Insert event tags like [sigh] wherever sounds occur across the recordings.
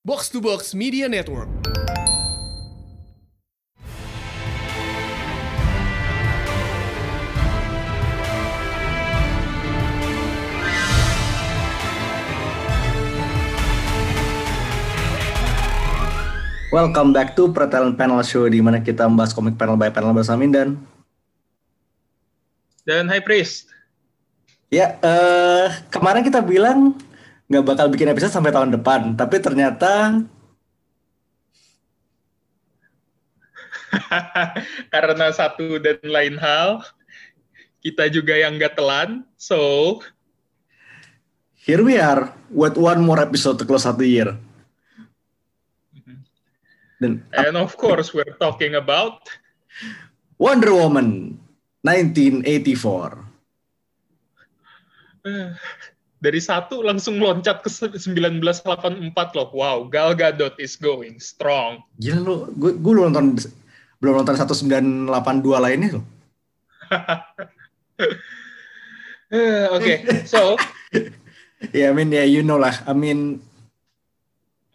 Box to Box Media Network. Welcome back to Pretalent Panel Show di mana kita membahas komik panel by panel bersama Mindan. Dan High Priest. Ya, eh kemarin kita bilang nggak bakal bikin episode sampai tahun depan, tapi ternyata [laughs] Karena satu dan lain hal, kita juga yang nggak telan. So, here we are with one more episode to close out the year. Dan and of course we're talking about Wonder Woman 1984. [sighs] [sighs] dari satu langsung loncat ke 1984 loh. Wow, Gal Gadot is going strong. Gila lu, gue gue belum nonton belum nonton 1982 lainnya loh. Eh, Oke, so [laughs] Ya, I mean, ya you know lah. I mean,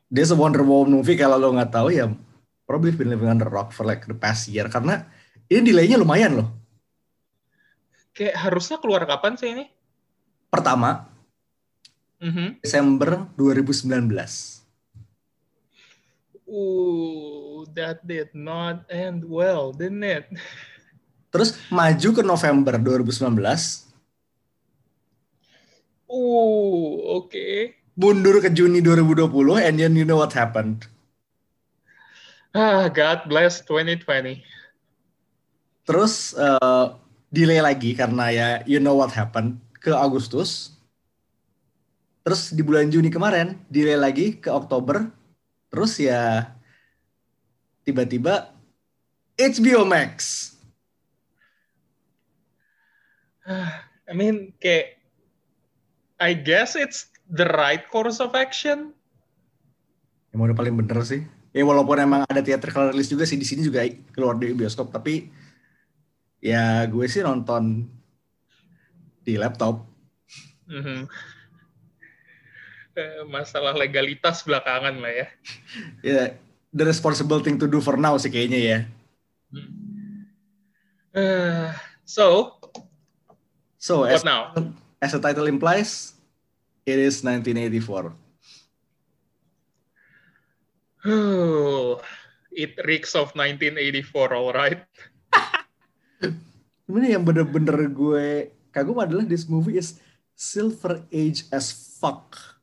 there's a Wonder Woman movie kalau lo nggak tahu ya probably been living under rock for like the past year karena ini delaynya lumayan loh. kayak harusnya keluar kapan sih ini? Pertama, Mhm. Desember 2019. Ooh, that did not end well, didn't it? [laughs] Terus maju ke November 2019, Ooh, oke. mundur ke Juni 2020, and then you know what happened. Ah, God bless 2020. Terus eh, delay lagi karena ya you know what happened ke Agustus. Terus di bulan Juni kemarin delay lagi ke Oktober. Terus ya tiba-tiba HBO Max. [sighs] I mean, kayak, I guess it's the right course of action. Yang udah paling bener sih. Ya walaupun emang ada theatrical release juga sih di sini juga keluar di bioskop tapi ya gue sih nonton di laptop. Mhm. Eh, [laughs] Masalah legalitas belakangan lah ya. [laughs] Ya the responsible thing to do for now sih kayaknya ya. Eh, so, So as, what now? as the title implies, it is 1984. Oh, [sighs] it reeks of 1984, alright. [laughs] Sebenarnya yang bener-bener gue kagum adalah this movie is silver age as fuck.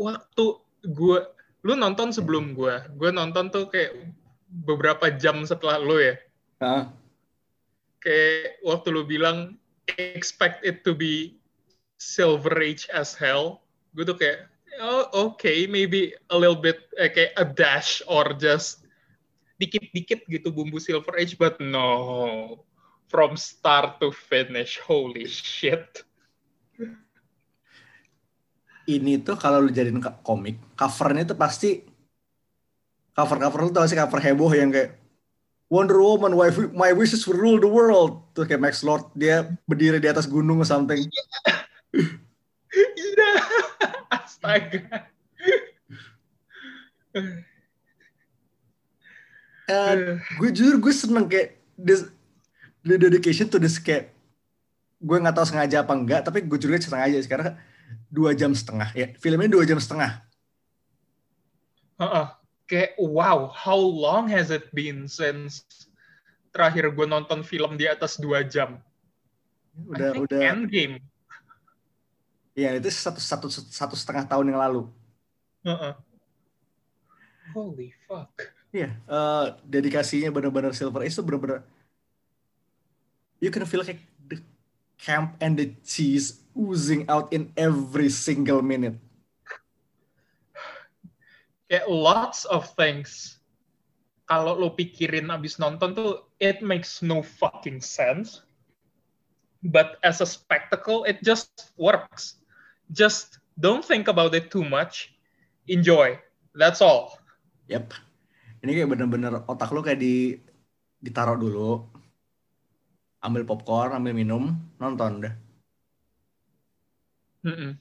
Waktu gue, lu nonton sebelum gue, gue nonton tuh kayak beberapa jam setelah lu ya. Nah, Kayak waktu lu bilang expect it to be silver age as hell, gue tuh kayak oh okay maybe a little bit eh, kayak a dash or just dikit-dikit gitu bumbu silver age but no. From start to finish holy shit ini tuh kalau lu jadiin komik, covernya tuh pasti cover-cover lu tau sih cover heboh yang kayak Wonder Woman, my, my wishes will rule the world. Tuh kayak Max Lord, dia berdiri di atas gunung or something. Iya. [laughs] astaga Eh, gue jujur gue seneng kayak this, the dedication to this kayak gue nggak tahu sengaja apa enggak tapi gue juga sengaja sih karena dua jam setengah ya. Filmnya dua jam setengah. Heeh. kayak wow how long has it been since terakhir gue nonton film di atas dua jam? Udah I think udah. Endgame. Ya itu satu satu satu setengah tahun yang lalu. Heeh. holy fuck. Iya, eh, dedikasinya benar-benar Silver Age itu benar-benar you can feel like the camp and the cheese oozing out in every single minute. kayak lots of things kalau lo pikirin abis nonton tuh it makes no fucking sense but as a spectacle it just works just don't think about it too much enjoy that's all Yep. Ini kayak bener-bener otak lu kayak di ditaruh dulu. Ambil popcorn, ambil minum, nonton udah. Mm-mm.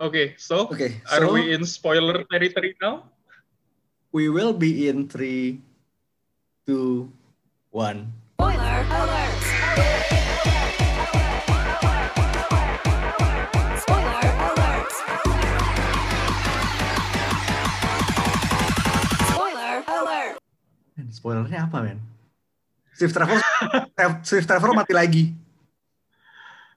okay, so Okay, are so we in spoiler territory now? we will be in three, two, one. Spoiler alert! Spoiler alert! Spoiler alert! Spoilernya apa men? Swift Trevor, [laughs] Swift Trevor mati lagi.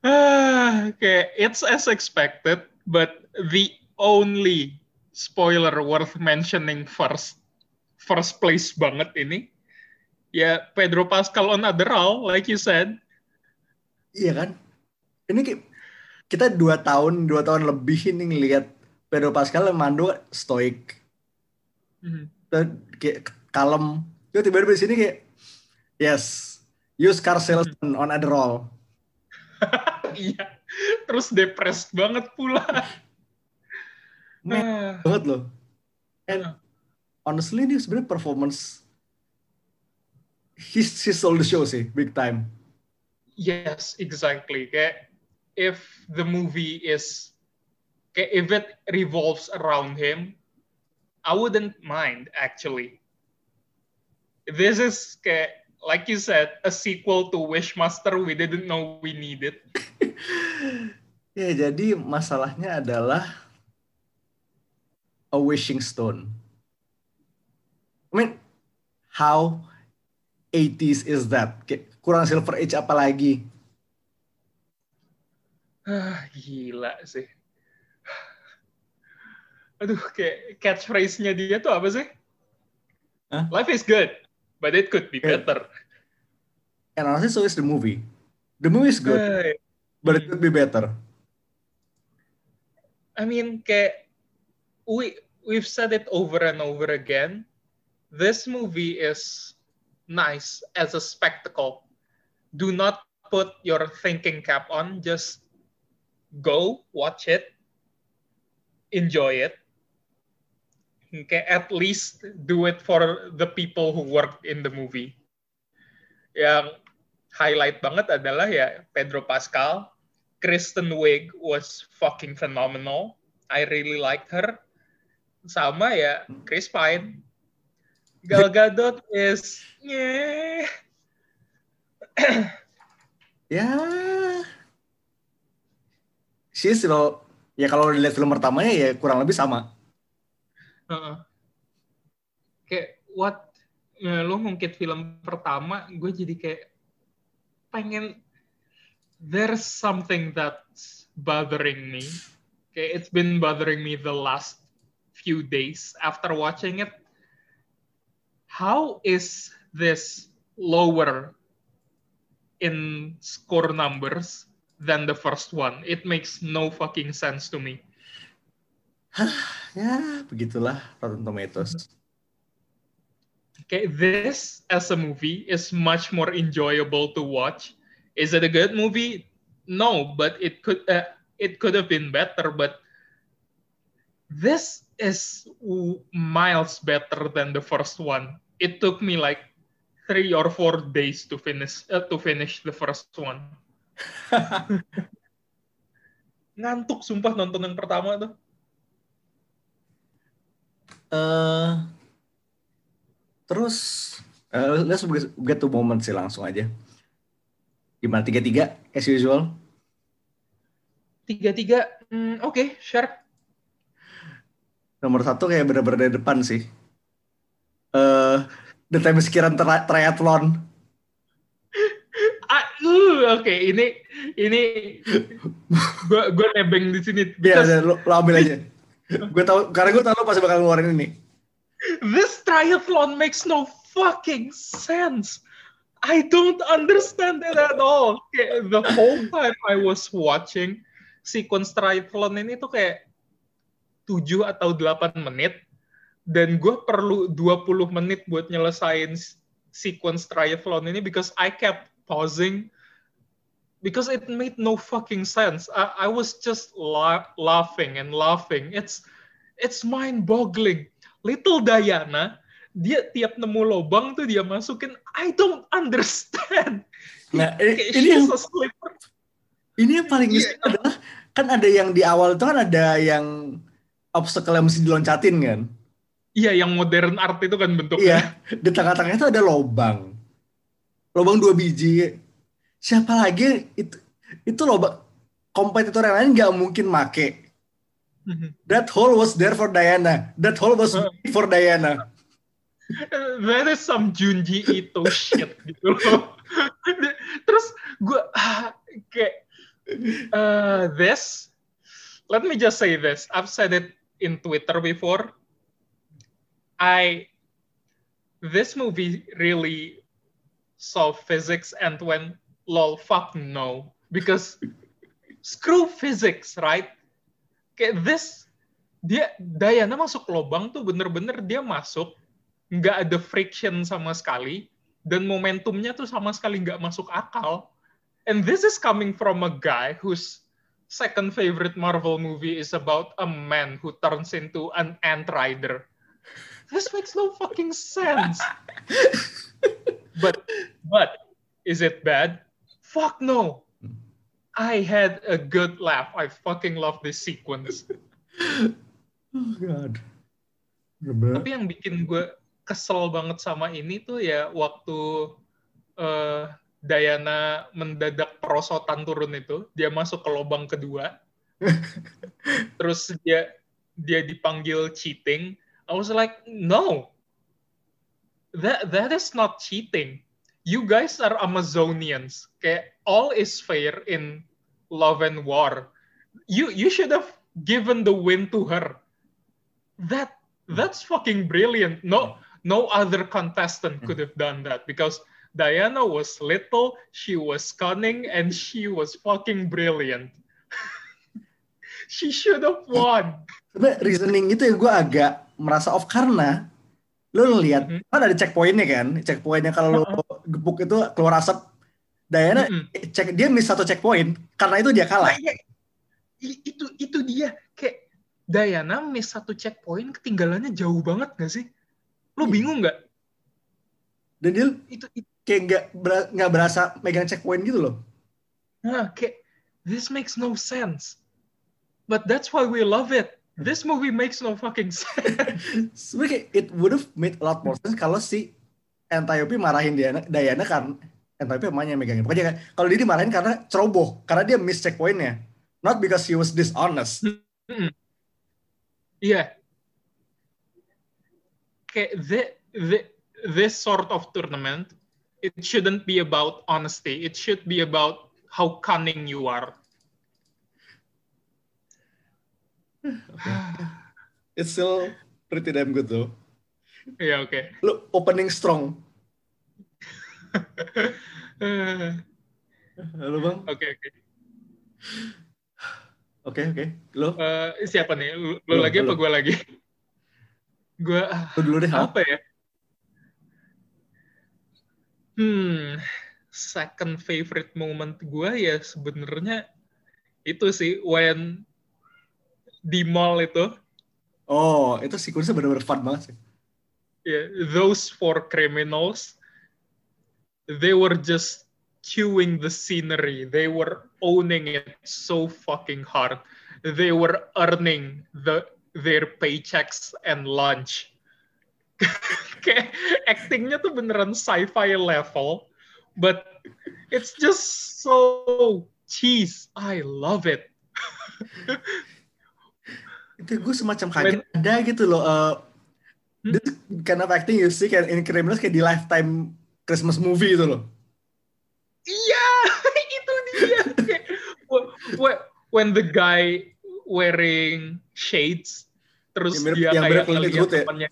Ah, [sighs] okay, it's as expected, but the only spoiler worth mentioning first, first place banget ini, ya Pedro Pascal on Adderall, like you said. Iya kan? Ini ki- kita dua tahun, dua tahun lebih ini ngelihat Pedro Pascal yang mandu stoik, Mhm. dan kayak kalem. Tiba-tiba di sini kayak, yes, use car salesman on Adderall. [laughs] Iya, terus depressed banget pula. Men, Ah, banget loh. And honestly ini sebenarnya performance he, he stole the show sih, big time. yes, exactly. Kayak if the movie is, kayak if it revolves around him, I wouldn't mind actually. This is kayak, like you said, a sequel to Wishmaster we didn't know we needed. [laughs] Ya, jadi masalahnya adalah a wishing stone. I mean, how 80s is that? Kurang Silver Age apa lagi? Ah, gila sih. Aduh, kayak catchphrase-nya dia tuh apa sih? Hah? Life is good, but it could be Yeah. better. And honestly, so is the movie. The movie is good, Hey. but it could be better. I mean, kayak we we've said it over and over again. This movie is nice as a spectacle. Do not put your thinking cap on. Just go watch it, enjoy it. Okay, at least do it for the people who worked in the movie. Yang highlight banget adalah ya Pedro Pascal, Kristen Wiig was fucking phenomenal. I really liked her. Sama ya Chris Pine. Gal Gadot is yeah. [coughs] Ya, she's still, ya kalau dilihat film pertamanya ya kurang lebih sama. Heeh. Kayak what ya, lu ngungkit film pertama, gue jadi kayak pengen there's something that's bothering me. Kayak it's been bothering me the last few days after watching it. How is this lower in score numbers than the first one? It makes no fucking sense to me. Ya, begitulah Rotten Tomatoes. Okay, this as a movie is much more enjoyable to watch. Is it a good movie? No, but it could uh, it could have been better. But this is miles better than the first one. It took me like three or four days to finish uh, to finish the first one. [laughs] Ngantuk sumpah nonton yang pertama tuh. Eh terus, eh, let's get to moment sih langsung aja. Gimana tiga-tiga as usual? Tiga-tiga, hmm, oke, sure. Nomor satu kayak bener-bener dari depan sih. Eh, The Times Kiran tri- Triathlon. Ah, uh, oke, ini ini gue gue nebeng di sini. Biar lo, lo ambil aja. Gue tahu karena gue tahu lo pasti bakal ngeluarin ini. this triathlon makes no fucking sense. I don't understand it at all. Kayak the whole time I was watching sequence triathlon ini tuh kayak 7 atau 8 menit dan gue perlu 20 menit buat nyelesain sequence triathlon ini because I kept pausing because it made no fucking sense. I, I was just la- laughing and laughing. It's it's mind-boggling. Little Diana, dia tiap nemu lobang tuh dia masukin. I don't understand. Nah, i- Kayak ini yang ini yang paling isi adalah kan ada yang di awal itu kan ada yang obstacle yang mesti diloncatin kan. Iya, yang modern art itu kan bentuknya. Iya, di tengah-tengahnya itu ada lobang. Lobang dua biji. Siapa lagi itu itu lobang kompetitor yang lain nggak mungkin make. That hole was there for Diana. That hole was made for Diana. [laughs] That is some Junji Ito shit gitu loh. [laughs] Terus gue [laughs] kayak uh, this. Let me just say this. I've said it in Twitter before. I this movie really saw physics and went lol fuck no. Because screw physics right? Kayak this dia Diana masuk lubang tuh bener-bener dia masuk nggak ada friction sama sekali dan momentumnya tuh sama sekali nggak masuk akal. And this is coming from a guy whose second favorite Marvel movie is about a man who turns into an ant rider. This makes no fucking sense. [laughs] But but is it bad fuck no. I had a good laugh. I fucking love this sequence. [laughs] Oh God. Tapi yang bikin gue kesel banget sama ini tuh ya waktu eh, Diana mendadak perosotan turun itu, dia masuk ke lubang kedua, [laughs] terus dia dia dipanggil cheating. I was like, no, that that is not cheating. You guys are Amazonians. Kayak all is fair in love and war. You you should have given the win to her. That that's fucking brilliant. No no other contestant could have done that because Diana was little, she was cunning, and she was fucking brilliant. [laughs] she should have won. Sebenarnya reasoning itu ya gue agak merasa off karena lo lihat Mhm. kan ada checkpointnya kan, checkpointnya kalau lo gepuk itu keluar asap. Diana Mhm. cek dia miss satu checkpoint karena itu dia kalah. Nah, iya. I- itu itu dia kayak Diana miss satu checkpoint ketinggalannya jauh banget gak sih? Lo Iya. bingung nggak? Dan dia Itu, itu kayak nggak nggak berasa megang checkpoint gitu loh. nah, kayak this makes no sense. But that's why we love it. This movie makes no fucking sense. [laughs] It would have made a lot more sense kalau si Antiope marahin Diana, Diana karena Antiope emangnya yang megangin. Pokoknya kan, kalau dia dimarahin karena ceroboh, karena dia miss checkpointnya. Not because he was dishonest. Iya. Kayak the, the, this sort of tournament, it shouldn't be about honesty. It should be about how cunning you are. [sighs] It's still pretty damn good though. Iya, oke. Lu opening strong. Halo bang. Oke, oke. Oke oke. Lu, Eh, siapa nih? Lu, lagi apa gue lagi? Gue lu dulu deh. Apa ya? Hmm, second favorite moment gue ya sebenarnya itu sih when di mall itu Oh, itu sequence bener-bener fun banget sih. yeah, those four criminals they were just chewing the scenery. They were owning it so fucking hard. They were earning the their paychecks and lunch. [laughs] Kayak actingnya tuh beneran sci-fi level but it's just so cheese. I love it. [laughs] Itu gue semacam kaget. Ada gitu loh. Uh, Hmm? this kind of acting you see kayak in criminals kayak di lifetime Christmas movie itu loh. Iya, [laughs] itu dia. When the guy wearing shades, terus Yang dia yang kayak Eastwood ya? temannya.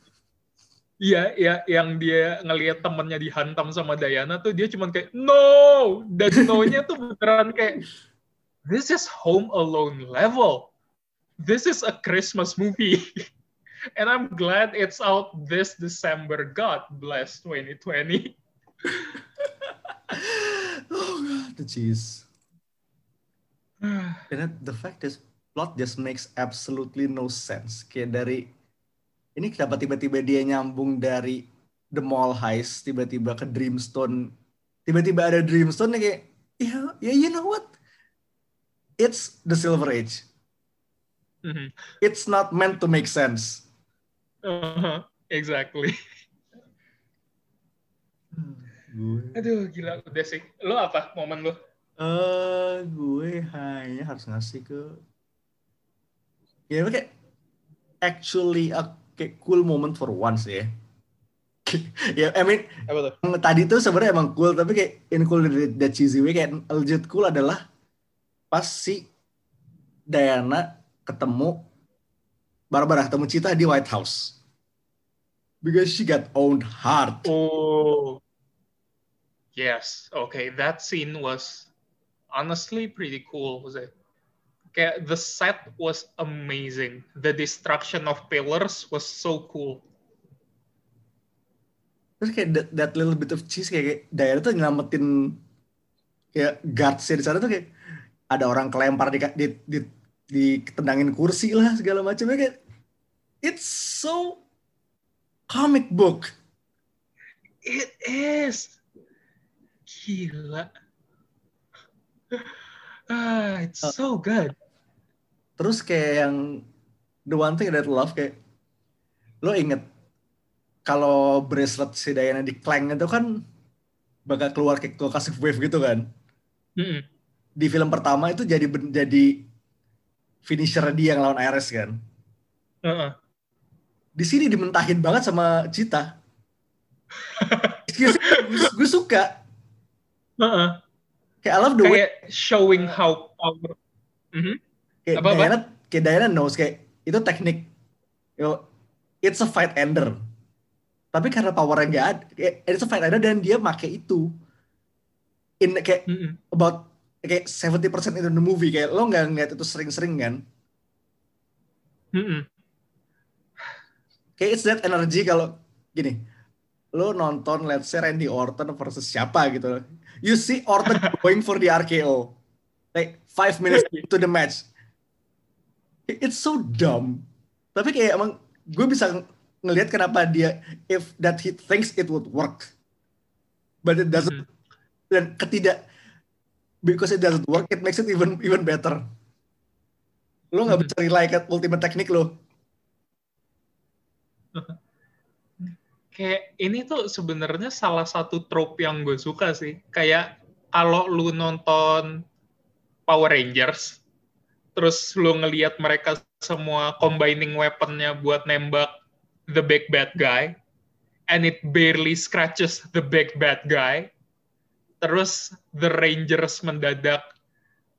Iya, ya, yang dia ngelihat temannya dihantam sama Diana tuh dia cuman kayak no, dan no-nya tuh beneran kayak this is Home Alone level. This is a Christmas movie. [laughs] And I'm glad it's out this December. God bless 2020. Oh god, the cheese. And then the fact is, plot just makes absolutely no sense. Kayak dari ini kenapa tiba-tiba dia nyambung dari The Mall Heist tiba-tiba ke Dreamstone, tiba-tiba ada Dreamstone kayak ya ya you know what? it's the silver age. Mhm. It's not meant to make sense. Uh-huh, exactly. Aduh, gila udah sih. Lo apa momen lo? Eh, gue hanya harus ngasih ke ya kayak actually a kayak cool moment for once ya. [laughs] ya, I mean Apa tuh? tadi tuh sebenarnya emang cool tapi kayak in cool that cheesy way kayak legit cool adalah pas si Diana ketemu Barbara ketemu Cita di White House because she got owned hard Oh. Yes. Okay, that scene was honestly pretty cool, was it? Kayak the set was amazing. The destruction of pillars was so cool. terus kayak that, that little bit of cheese kayak, kayak Diana tuh nyelamatin kayak guardsnya di sana tuh kayak ada orang kelempar di di di, ditendangin kursi lah segala macamnya kayak it's so comic book It is. Gila. Ah, it's so good. Terus kayak yang the one thing that love kayak lo inget kalau bracelet si Diana di Clank itu kan bakal keluar kayak kasih wave gitu kan. Mm-mm. Di film pertama itu jadi jadi finisher dia yang lawan Ares kan. Uh-uh. Di sini dimentahin banget sama Cita. [laughs] gue suka. Uh-uh. Kayak I love the way Kayak showing how power. Mhm. kayak Apa-apa? Diana kayak Diana knows kayak itu teknik yo it's a fight ender tapi karena powernya nggak ada kayak it's a fight ender dan dia make itu in kayak Mm-mm. about kayak 70% in the movie kayak lo nggak ngeliat itu sering-sering kan Mm-mm. kayak it's that energy kalau gini lo nonton let's say Randy Orton versus siapa gitu you see Orton going for the RKO like five minutes to the match. It's so dumb. Tapi kayak emang gue bisa ng- ngelihat kenapa dia if that he thinks it would work. But it doesn't. Dan ketidak because it doesn't work it makes it even even better. Lo nggak Mhm. bisa rely ke ultimate teknik lo [laughs] kayak ini tuh sebenarnya salah satu trope yang gue suka sih. Kayak kalau lu nonton Power Rangers, terus lu ngelihat mereka semua combining weaponnya buat nembak the big bad guy, and it barely scratches the big bad guy. Terus the Rangers mendadak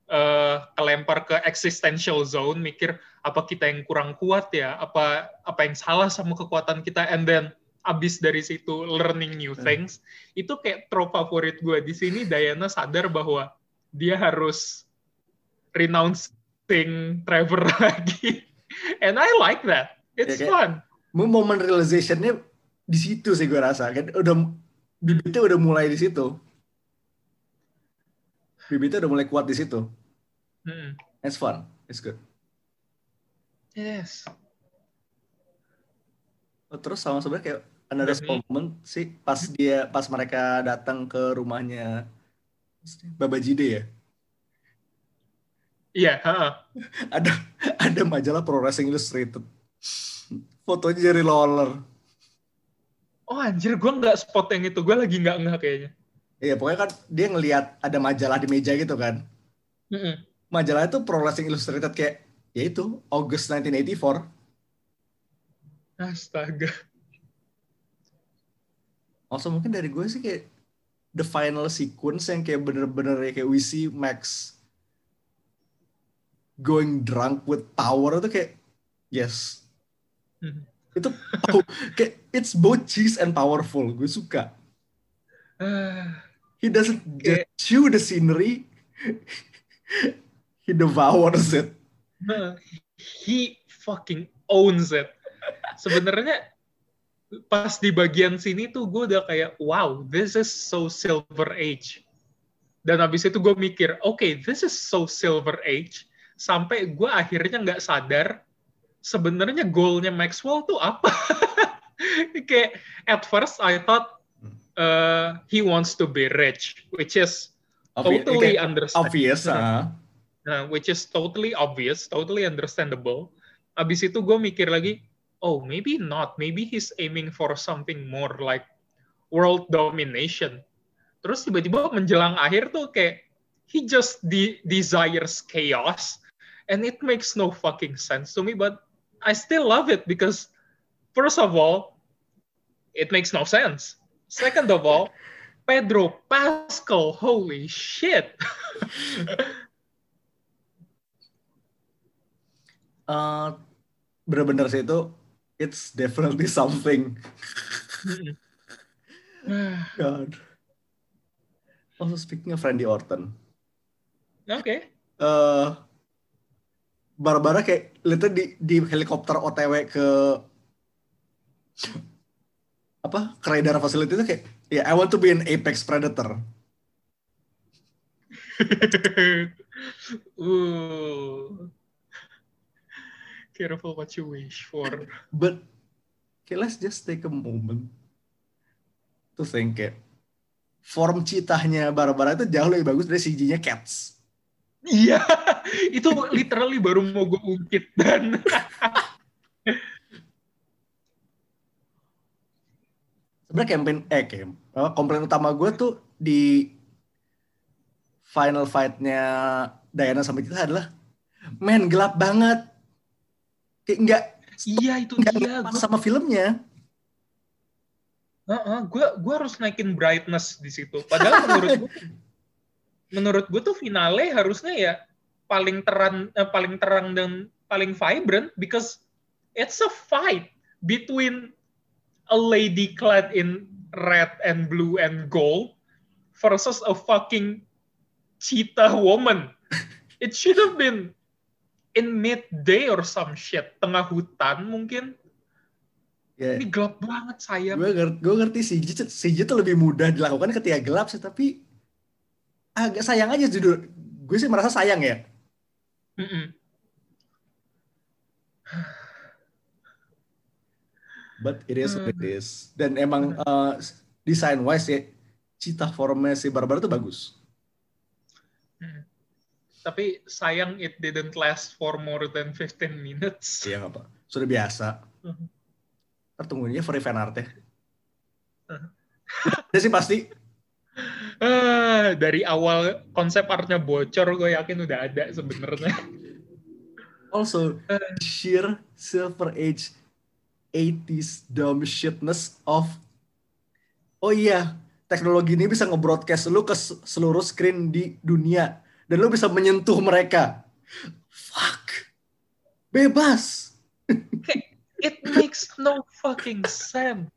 eh, kelempar ke existential zone, mikir apa kita yang kurang kuat ya, apa apa yang salah sama kekuatan kita, and then abis dari situ learning new Hmm. things, itu kayak trope favorit gue di sini. Diana sadar bahwa dia harus renouncing Trevor [laughs] lagi, and I like that. It's Ya, fun. momen realizationnya di situ sih gue rasa kan udah bibitnya udah mulai di situ bibitnya udah mulai kuat di situ Hmm. it's fun it's good Yes. Oh, terus sama sebenarnya kayak another moment sih pas dia pas mereka datang ke rumahnya Baba Jide ya Iya. ha-ha. [laughs] ada ada majalah Pro Wrestling Illustrated fotonya Jerry Lawler Oh anjir, gue nggak spot yang itu. Gue lagi nggak nggak kayaknya. iya pokoknya kan dia ngelihat ada majalah di meja gitu kan Mm-mm. majalah itu Pro Wrestling Illustrated kayak ya itu August 1984 Astaga. Also mungkin dari gue sih kayak the final sequence yang kayak bener-bener ya kayak we see Max going drunk with power itu kayak yes Mhm. itu pow- kayak it's both cheese and powerful gue suka Ah. he doesn't just chew the scenery [laughs] he devours it he fucking owns it. Sebenarnya pas di bagian sini tuh gue udah kayak wow, this is so silver age. Dan habis itu gue mikir, oke, this is so silver age. Sampai gue akhirnya nggak sadar sebenarnya goalnya Maxwell tuh apa. [laughs] kayak at first I thought uh, he wants to be rich, which is Obvi- totally kayak understand. obvious ah. Nah, which is totally obvious, totally understandable. Abis itu gue mikir lagi, oh maybe not, maybe he's aiming for something more like world domination. Terus tiba-tiba menjelang akhir tuh kayak he just de- desires chaos, and it makes no fucking sense to me. But I still love it because first of all, it makes no sense. Second of all, Pedro Pascal, holy shit. Eh, [laughs] bener-bener sih itu it's definitely something. [sighs] God. Also speaking of Randy Orton, Oke. eh Barbara kayak lihatnya di di helikopter OTW ke apa ke radar facility itu kayak ya I want to be an apex predator. [laughs] Ooh. Careful what you wish for. [laughs] But okay, let's just take a moment to think kayak form citahnya Barbara itu jauh lebih bagus dari CG-nya Cats. Iya, [laughs] itu literally baru mau gue ungkit dan [laughs] Sebenarnya campaign eh camp, komplain utama gue tuh di final fight-nya Diana sama kita adalah men gelap banget. Kayak nggak iya itu nggak dia. pas sama filmnya. gue gue harus naikin brightness di situ. Padahal menurut gue [laughs] menurut gue tuh finale harusnya ya paling terang eh, paling terang dan paling vibrant because it's a fight between a lady clad in red and blue and gold versus a fucking cheetah woman. [laughs] It should have been in midday or some shit, tengah hutan mungkin. Ya, Ini gelap banget sayang. gue ngerti, gue ngerti CG, tuh- CG itu lebih mudah dilakukan ketika gelap sih, tapi agak sayang aja judul. Gue sih merasa sayang ya. Mm-mm. But it is what it Hmm. is. Dan emang uh, design wise ya, cita formnya si Barbara itu bagus. Mm. Tapi sayang it didn't last for more than 15 minutes. Iya nggak. Sudah biasa. Mhm. Ntar tungguin aja free fan art ya. Udah sih pasti. Ah, dari awal konsep artnya bocor, gue yakin udah ada sebenarnya. Also, sheer Silver Age 80s dumb shitness of Oh iya, teknologi ini bisa nge-broadcast lu ke seluruh screen di dunia dan lu bisa menyentuh mereka. Fuck. Bebas. [laughs] It makes no fucking sense.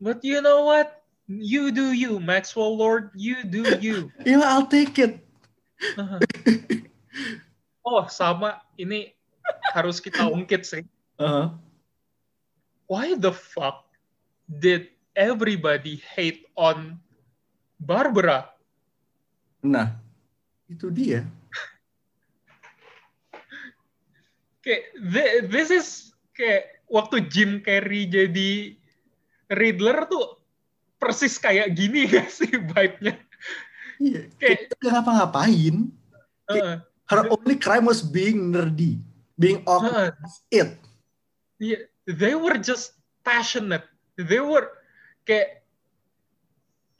But you know what? You do you, Maxwell Lord. You do you. [laughs] Yeah, I'll take it. Oh, sama. Ini harus kita ungkit sih. Uh-huh. Why the fuck did everybody hate on Barbara? Nah, itu dia. kayak thi- this is kayak waktu Jim Carrey jadi Riddler tuh persis kayak gini [laughs] gak sih vibe-nya? Iya, Kayak- nggak ngapa-ngapain. Heeh. Her only crime was being nerdy, being awkward. Heeh. It. Yeah, they were just passionate. They were kayak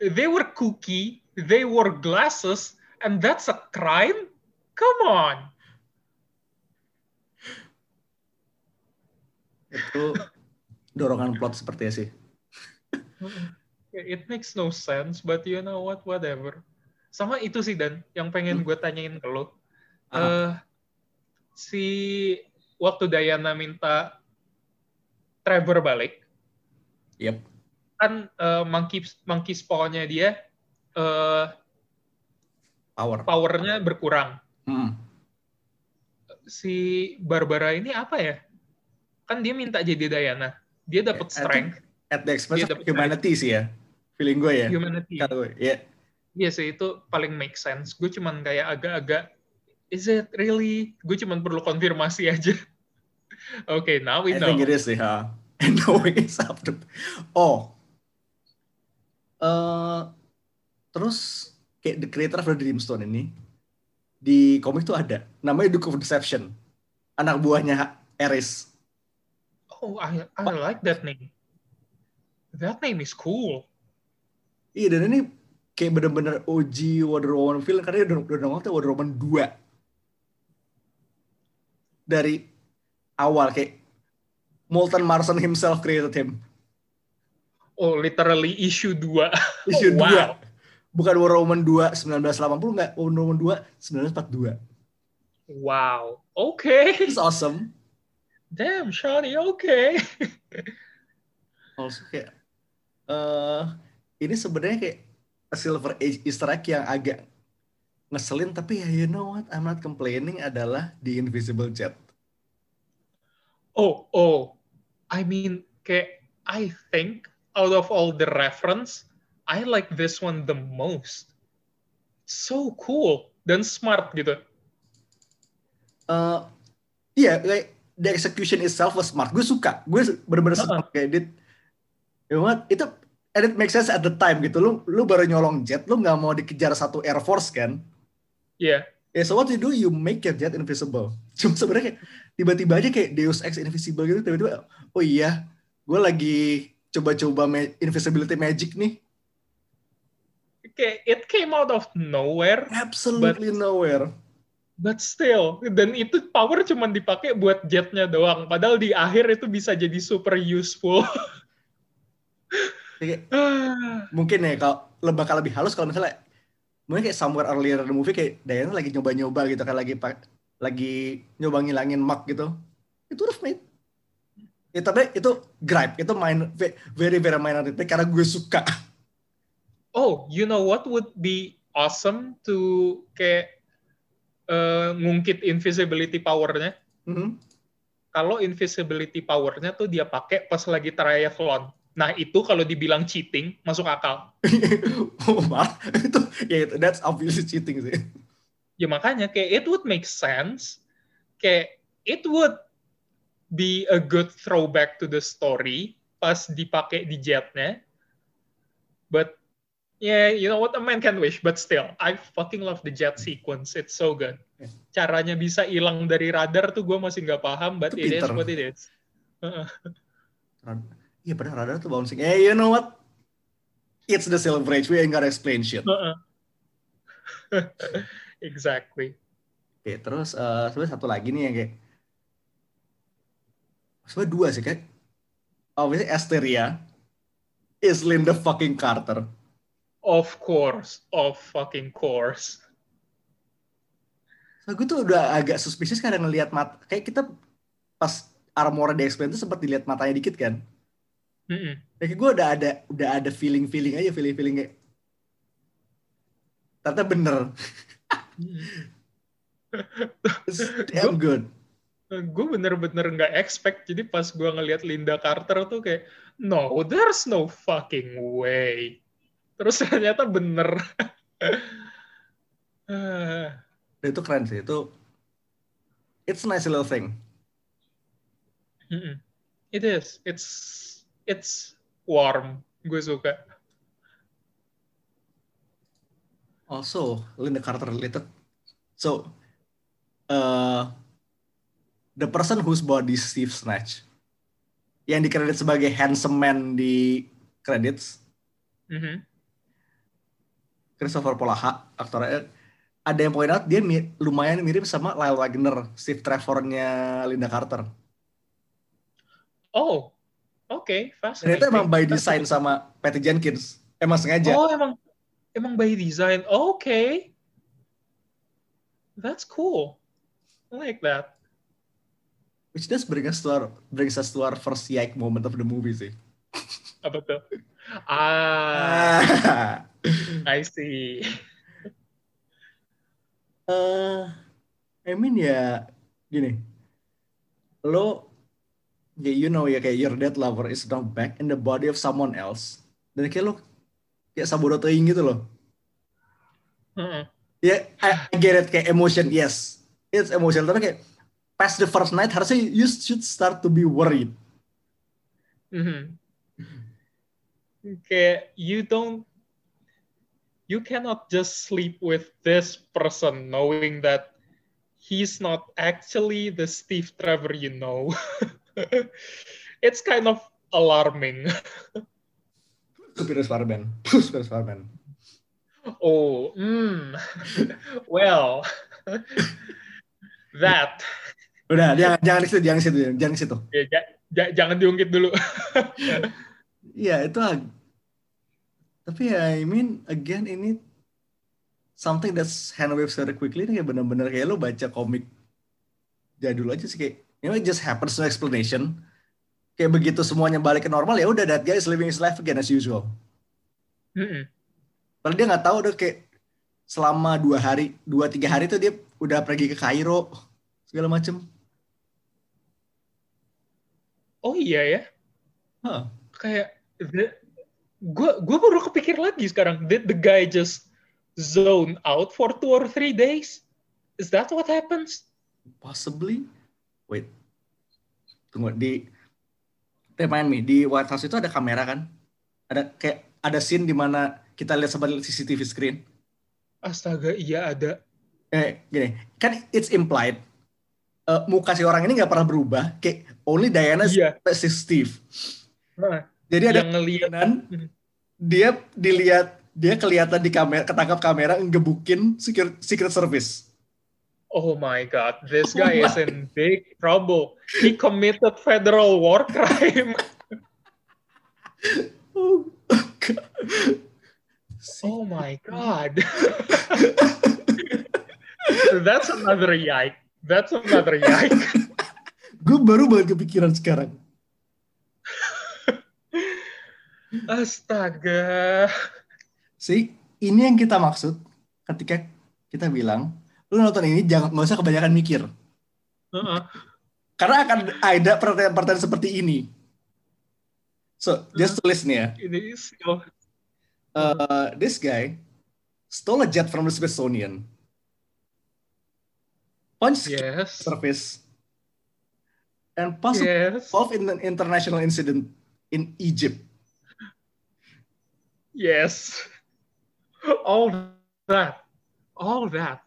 they were kooky, they wore glasses, and that's a crime? Come on. Itu dorongan plot sepertinya sih. It makes no sense, but you know what, whatever. Sama itu sih Dan, yang pengen gue tanyain ke lo. Eh, si waktu Diana minta Trevor balik, Yep. kan eh, monkey monkey spawnnya dia eh, Power. powernya berkurang. Hmm. Si Barbara ini apa ya? Kan dia minta jadi Diana. Dia dapat I strength, At the expense of humanity sih ya. Feeling gue ya. humanity. Gue. Ya. Iya sih itu paling make sense. Gue cuman kayak agak-agak is it really? Gue cuman perlu konfirmasi aja. [laughs] Oke, now we I know. think it is sih. Ha. And knowing is up to... Oh. Eh, terus kayak the creator of the Dreamstone ini di komik tuh ada. Namanya Duke of Deception. Anak buahnya Eris. Oh, I I like that name. That name is cool. Iya dan ini kayak bener-bener OG Wonder Woman film karena dia udah udah nongol tuh Wonder Woman 2. Dari awal kayak Molten Marson himself created him. Oh, literally issue 2. Issue [laughs] wow. 2. Bukan Wonder Woman 2 1980 enggak, Wonder Woman 2 1942. Wow. Okay. It's awesome. Damn, Shawty, okay. [laughs] Also kayak eh ini sebenarnya kayak a Silver Age Easter egg yang agak ngeselin tapi ya you know what I'm not complaining adalah The Invisible Jet. Oh, oh. I mean, kayak I think out of all the reference, I like this one the most. So cool dan smart gitu. Eh iya kayak the execution itself was smart. Gue suka. Gue bener-bener Uh-uh. suka kayak dit. You know what? Itu and it makes sense at the time gitu. Lu lu baru nyolong jet, lu nggak mau dikejar satu Air Force kan? Yeah. Ya, so what you do, you make your jet invisible. [laughs] Cuma sebenarnya tiba-tiba aja kayak Deus Ex invisible gitu, tiba-tiba, oh iya, gue lagi coba-coba ma- invisibility magic nih. Kayak it came out of nowhere, Absolutely nowhere. but still, dan itu power cuma dipakai buat jetnya doang. Padahal di akhir itu bisa jadi super useful. Ah, [sighs] mungkin ya kalau bakal lebih halus kalau misalnya mungkin kayak somewhere earlier in the movie kayak Diana lagi nyoba-nyoba gitu kan lagi lagi nyoba ngilangin mark gitu itu udah made ya, tapi itu gripe itu main very very minor nitpick karena gue suka [laughs] oh, you know what would be awesome to kayak eh, ngungkit invisibility powernya? Mhm. Kalau invisibility powernya tuh dia pakai pas lagi triathlon. Nah itu kalau dibilang cheating masuk akal. [laughs] oh, [laughs] itu ya itu that's obviously cheating sih Ya makanya kayak it would make sense. Kayak it would be a good throwback to the story pas dipakai di jetnya. But yeah, you know what a man can wish, but still, I fucking love the jet sequence. It's so good. Caranya bisa hilang dari radar tuh gue masih nggak paham, but Itu it is pinter. what it is. Iya benar radar tuh bouncing. Eh, you know what? It's the Silver Age. We ain't gotta explain shit. [laughs] Exactly. Oke, terus eh sebenarnya satu lagi nih yang kayak sebenarnya dua sih kayak obviously Asteria is Linda fucking Carter. Of course, of fucking course. So gue tuh udah agak suspicious kadang ngelihat mata kayak kita pas armor di explain tuh sempat dilihat matanya dikit kan. Mm-mm. Kayak gue udah ada udah ada feeling feeling aja feeling feeling kayak ternyata bener. [laughs] Damn good. gue bener-bener nggak expect jadi pas gue ngelihat Linda Carter tuh kayak no there's no fucking way terus ternyata bener Ah, Dan itu keren sih itu it's a nice little thing. it is it's it's warm gue suka Also, Linda Carter related. So, uh, the person whose body Steve Snatch, yang dikredit sebagai handsome man di credits, Mhm. Christopher Polaha, aktornya, ada yang point out dia mi- lumayan mirip sama Lyle Wagner, Steve Trevor-nya Linda Carter. oh oke fascinating itu emang by design sama Patty Jenkins. Emang sengaja. oh emang emang by design oke that's cool I like that Which does bring us to our, brings us to our first yike moment of the movie sih. apa tuh ah Ah. [laughs] I see eh I mean ya gini lo ya you know ya kayak your dead lover is now back in the body of someone else dan kayak lo kayak saburo teing gitu loh Heeh. ya I, I get it kayak emotion yes it's emotion tapi kayak past the first night harusnya you should start to be worried Mhm. Kayak you don't you cannot just sleep with this person knowing that he's not actually the Steve Trevor you know. [laughs] it's kind of alarming. Superior Sparban. Superior Sparban. Oh, mm. [laughs] well, [laughs] that Udah, jangan jangan situ, jangan situ, jangan situ. ya, ja- ja- jangan diungkit dulu. Iya, itu tapi ya I mean again ini something that's hand wave very quickly ini kayak bener-bener. Kayak lo baca komik jadul aja sih kayak you know it just happens no explanation. Kayak begitu semuanya balik ke normal ya udah that guy is living his life again as usual. Mm-mm. padahal dia nggak tahu udah kayak selama dua hari dua tiga hari tuh dia udah pergi ke Kairo segala macem. Oh iya ya, Hah. kayak gue gue baru kepikir lagi sekarang. Did the guy just zone out for two or three days? Is that what happens? possibly. Wait. Tunggu di remind me di White House itu ada kamera kan? Ada kayak ada scene di mana kita lihat sebagai CCTV screen. Astaga, iya ada. eh gini. Kan it's implied eh, muka si orang ini nggak pernah berubah. Kayak only Diana si Steve. Nah, jadi ada yang ngeliat [laughs] dia dilihat dia kelihatan di kamera ketangkap kamera ngebukin secret, secret service Oh my god, this guy is in big trouble. He committed federal war crime. [laughs] oh, God. Oh my god. [laughs] That's another yike. That's another yike. gue baru banget kepikiran sekarang Astaga. See, ini yang kita maksud ketika kita bilang, lu nonton ini jangan nggak usah kebanyakan mikir. Heeh. Karena akan ada pertanyaan-pertanyaan seperti ini. So, just tulis nih ya. Ini still Uh, this guy stole a jet from the Smithsonian. Punch yes. service and possibly Yes. involved in an international incident in Egypt. Yes. All that. All that.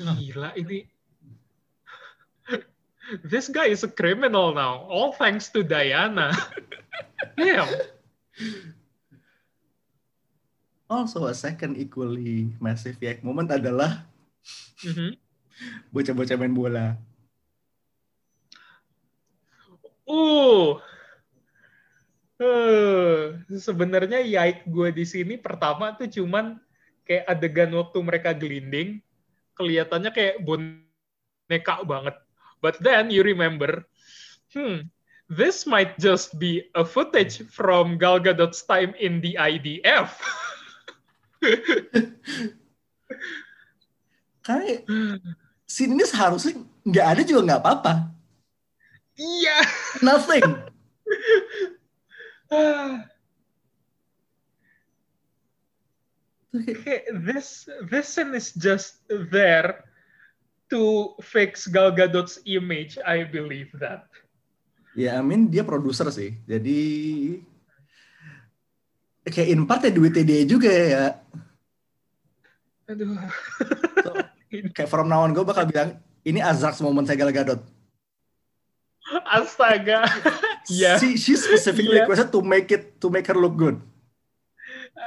Gila ini. This guy is a criminal now. All thanks to Diana. [laughs] Damn. Also, a second equally massive yak moment adalah Mhm. bocah-bocah main bola. Uh. Eh, sebenarnya yike gue di sini pertama tuh cuman kayak adegan waktu mereka gelinding, kelihatannya kayak boneka banget. But then you remember, hmm, this might just be a footage from Gal Gadot's time in the IDF. [laughs] Karena scene ini seharusnya nggak ada juga nggak apa-apa. Iya. Nothing. [laughs] Kayak this this scene is just there to fix Gal Gadot's image. I believe that. Ya, I mean dia produser sih. Jadi kayak in part ya duitnya dia juga ya. Aduh. So, kayak from now on gue bakal bilang ini Azrax moment saya Gal Gadot. Astaga. Iya. She, she specifically Iya. requested to make it to make her look good.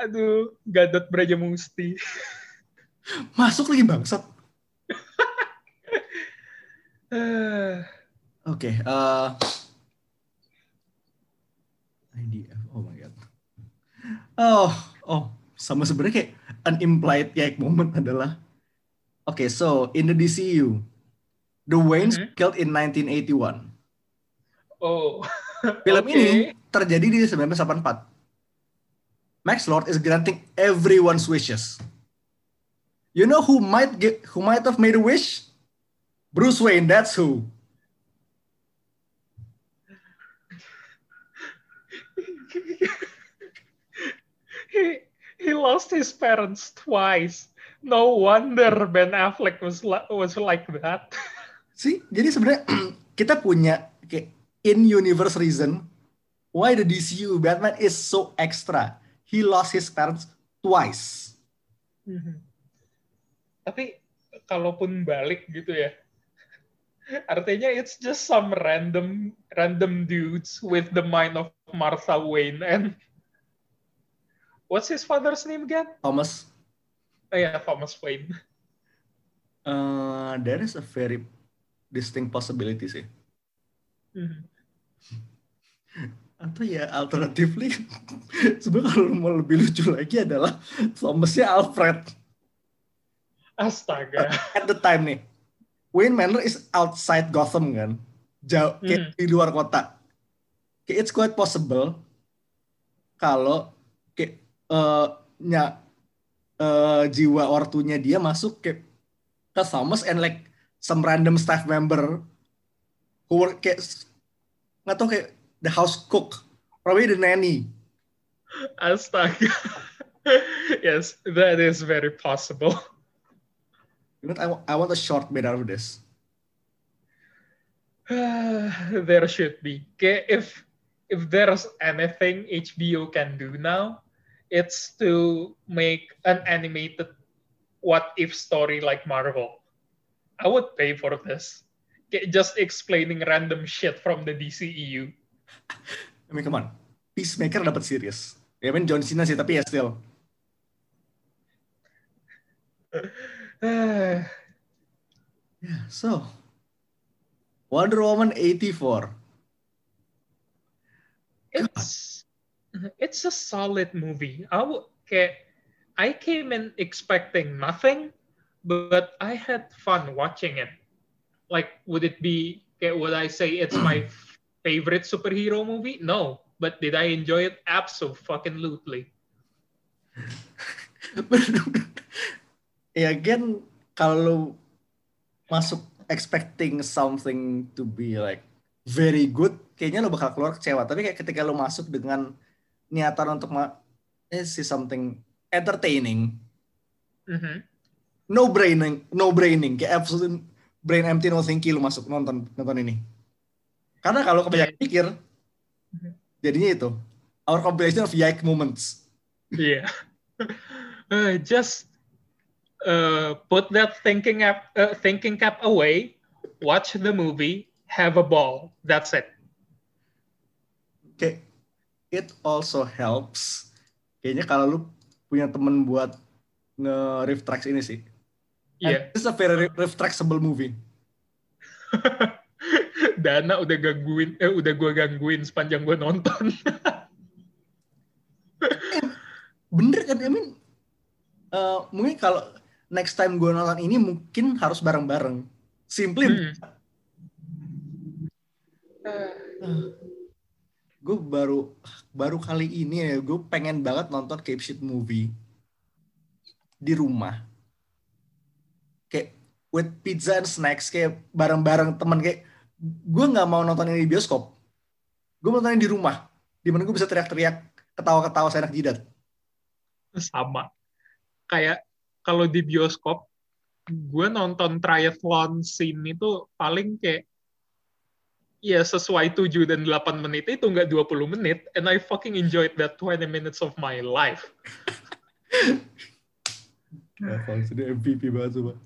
Aduh, Gadot Brajamusti. Masuk lagi bangsat. [sighs] Oke, eh, IDF. Oh my god. Oh, oh, sama sebenarnya kayak an implied kayak moment adalah Oke, so in the DCU, the Waynes Mhm. killed in 1981. oh. [laughs] Film Oke. ini terjadi di 1984. Max Lord is granting everyone's wishes. You know who might get who might have made a wish? Bruce Wayne, that's who. he he lost his parents twice. No wonder Ben Affleck was was like that. sih jadi sebenarnya [clears throat] kita punya kayak in universe reason why the DCU Batman is so extra. He lost his parents twice. Mhm. Tapi kalaupun balik gitu ya, [laughs] artinya it's just some random random dudes with the mind of Martha Wayne and [laughs] what's his father's name again? Thomas, Oh yeah, Thomas Wayne. [laughs] uh, there is a very distinct possibility sih. Mhm. Atau ya alternatively, [laughs] sebenarnya kalau mau lebih lucu lagi adalah Thomasnya Alfred. Astaga. At the time nih, Wayne Manor is outside Gotham kan, jauh kayak di luar kota. Kayak it's quite possible kalau kayak eh, nya eh, jiwa ortunya dia masuk ke ke Thomas and like some random staff member who work kayak nggak tahu kayak the house cook, probably the nanny. Astaga. [laughs] yes, that is very possible. You know, I, I want a short made out of this. [sighs] there should be. If if there's anything HBO can do now, it's to make an animated what if story like Marvel. I would pay for this. Just explaining random shit from the DCEU. I mean, come on. Peacemaker dapat serius. Ya men John Cena sih, tapi ya still. [sighs] Yeah, so Wonder Woman 84. it's [laughs] it's a solid movie. I would kayak I came in expecting nothing, but I had fun watching it. Like, would it be? Would I say it's my [clears throat] favorite superhero movie? No, but did I enjoy it? Absolutely. [laughs] ya again kalau masuk expecting something to be like very good, kayaknya lo bakal keluar kecewa. Tapi kayak ketika lu masuk dengan niatan untuk ma eh, see something entertaining, Mhm. no braining, no braining, kayak absolute brain empty no thinking lu masuk nonton nonton ini. Karena kalau kebanyakan pikir, jadinya itu our compilation of yike moments. Yeah. [laughs] Uh, just uh, put that thinking app, uh, thinking cap away, watch the movie, have a ball. That's it. Kayak it also helps. Kayaknya kalau lu punya temen buat nge-riff tracks ini sih. Yeah. And This is a very riff tracksable movie. [laughs] Dana udah gangguin, eh udah gua gangguin sepanjang gua nonton. Bener kan? I mean, eh, mungkin kalau next time gue nonton ini mungkin harus bareng-bareng. Simply Hmm. gue baru baru kali ini ya gue pengen banget nonton Cape Shit movie di rumah kayak with pizza and snacks kayak bareng-bareng temen kayak gue nggak mau nonton ini di bioskop gue mau nonton ini di rumah di mana gue bisa teriak-teriak ketawa-ketawa seenak jidat Sama. Kayak kalau di bioskop, gue nonton triathlon scene itu paling kayak ya sesuai 7 dan 8 menit itu nggak 20 menit and I fucking enjoyed that 20 minutes of my life. itu MVP banget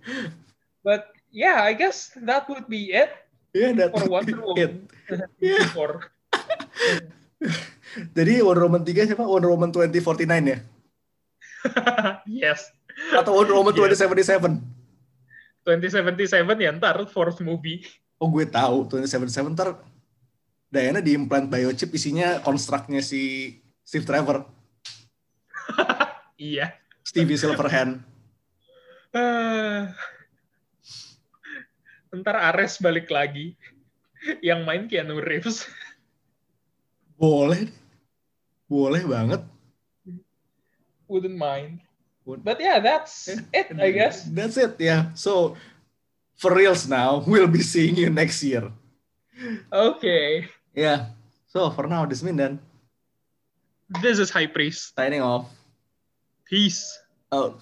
But yeah, I guess that would be it ya that for Wonder. Woman. Yeah. [laughs] Jadi Wonder Woman 3 siapa Wonder Woman 2049 ya [laughs] yes. atau Wonder Woman Yes. 2077 2077 ya ntar fourth movie. Oh gue tahu 2077 ntar Diana diimplant biochip isinya konstruknya si Steve Trevor, [laughs] Iya. Stevie Silverhand. Ah. Ntar Ares balik lagi. Yang main Keanu Reeves. Boleh, boleh banget. Wouldn't mind. But yeah, that's it, I guess. That's it ya. So for reals now, we'll be seeing you next year. Okay. Yeah. So for now, this is Mindan This is High Priest. signing off. Peace. Out.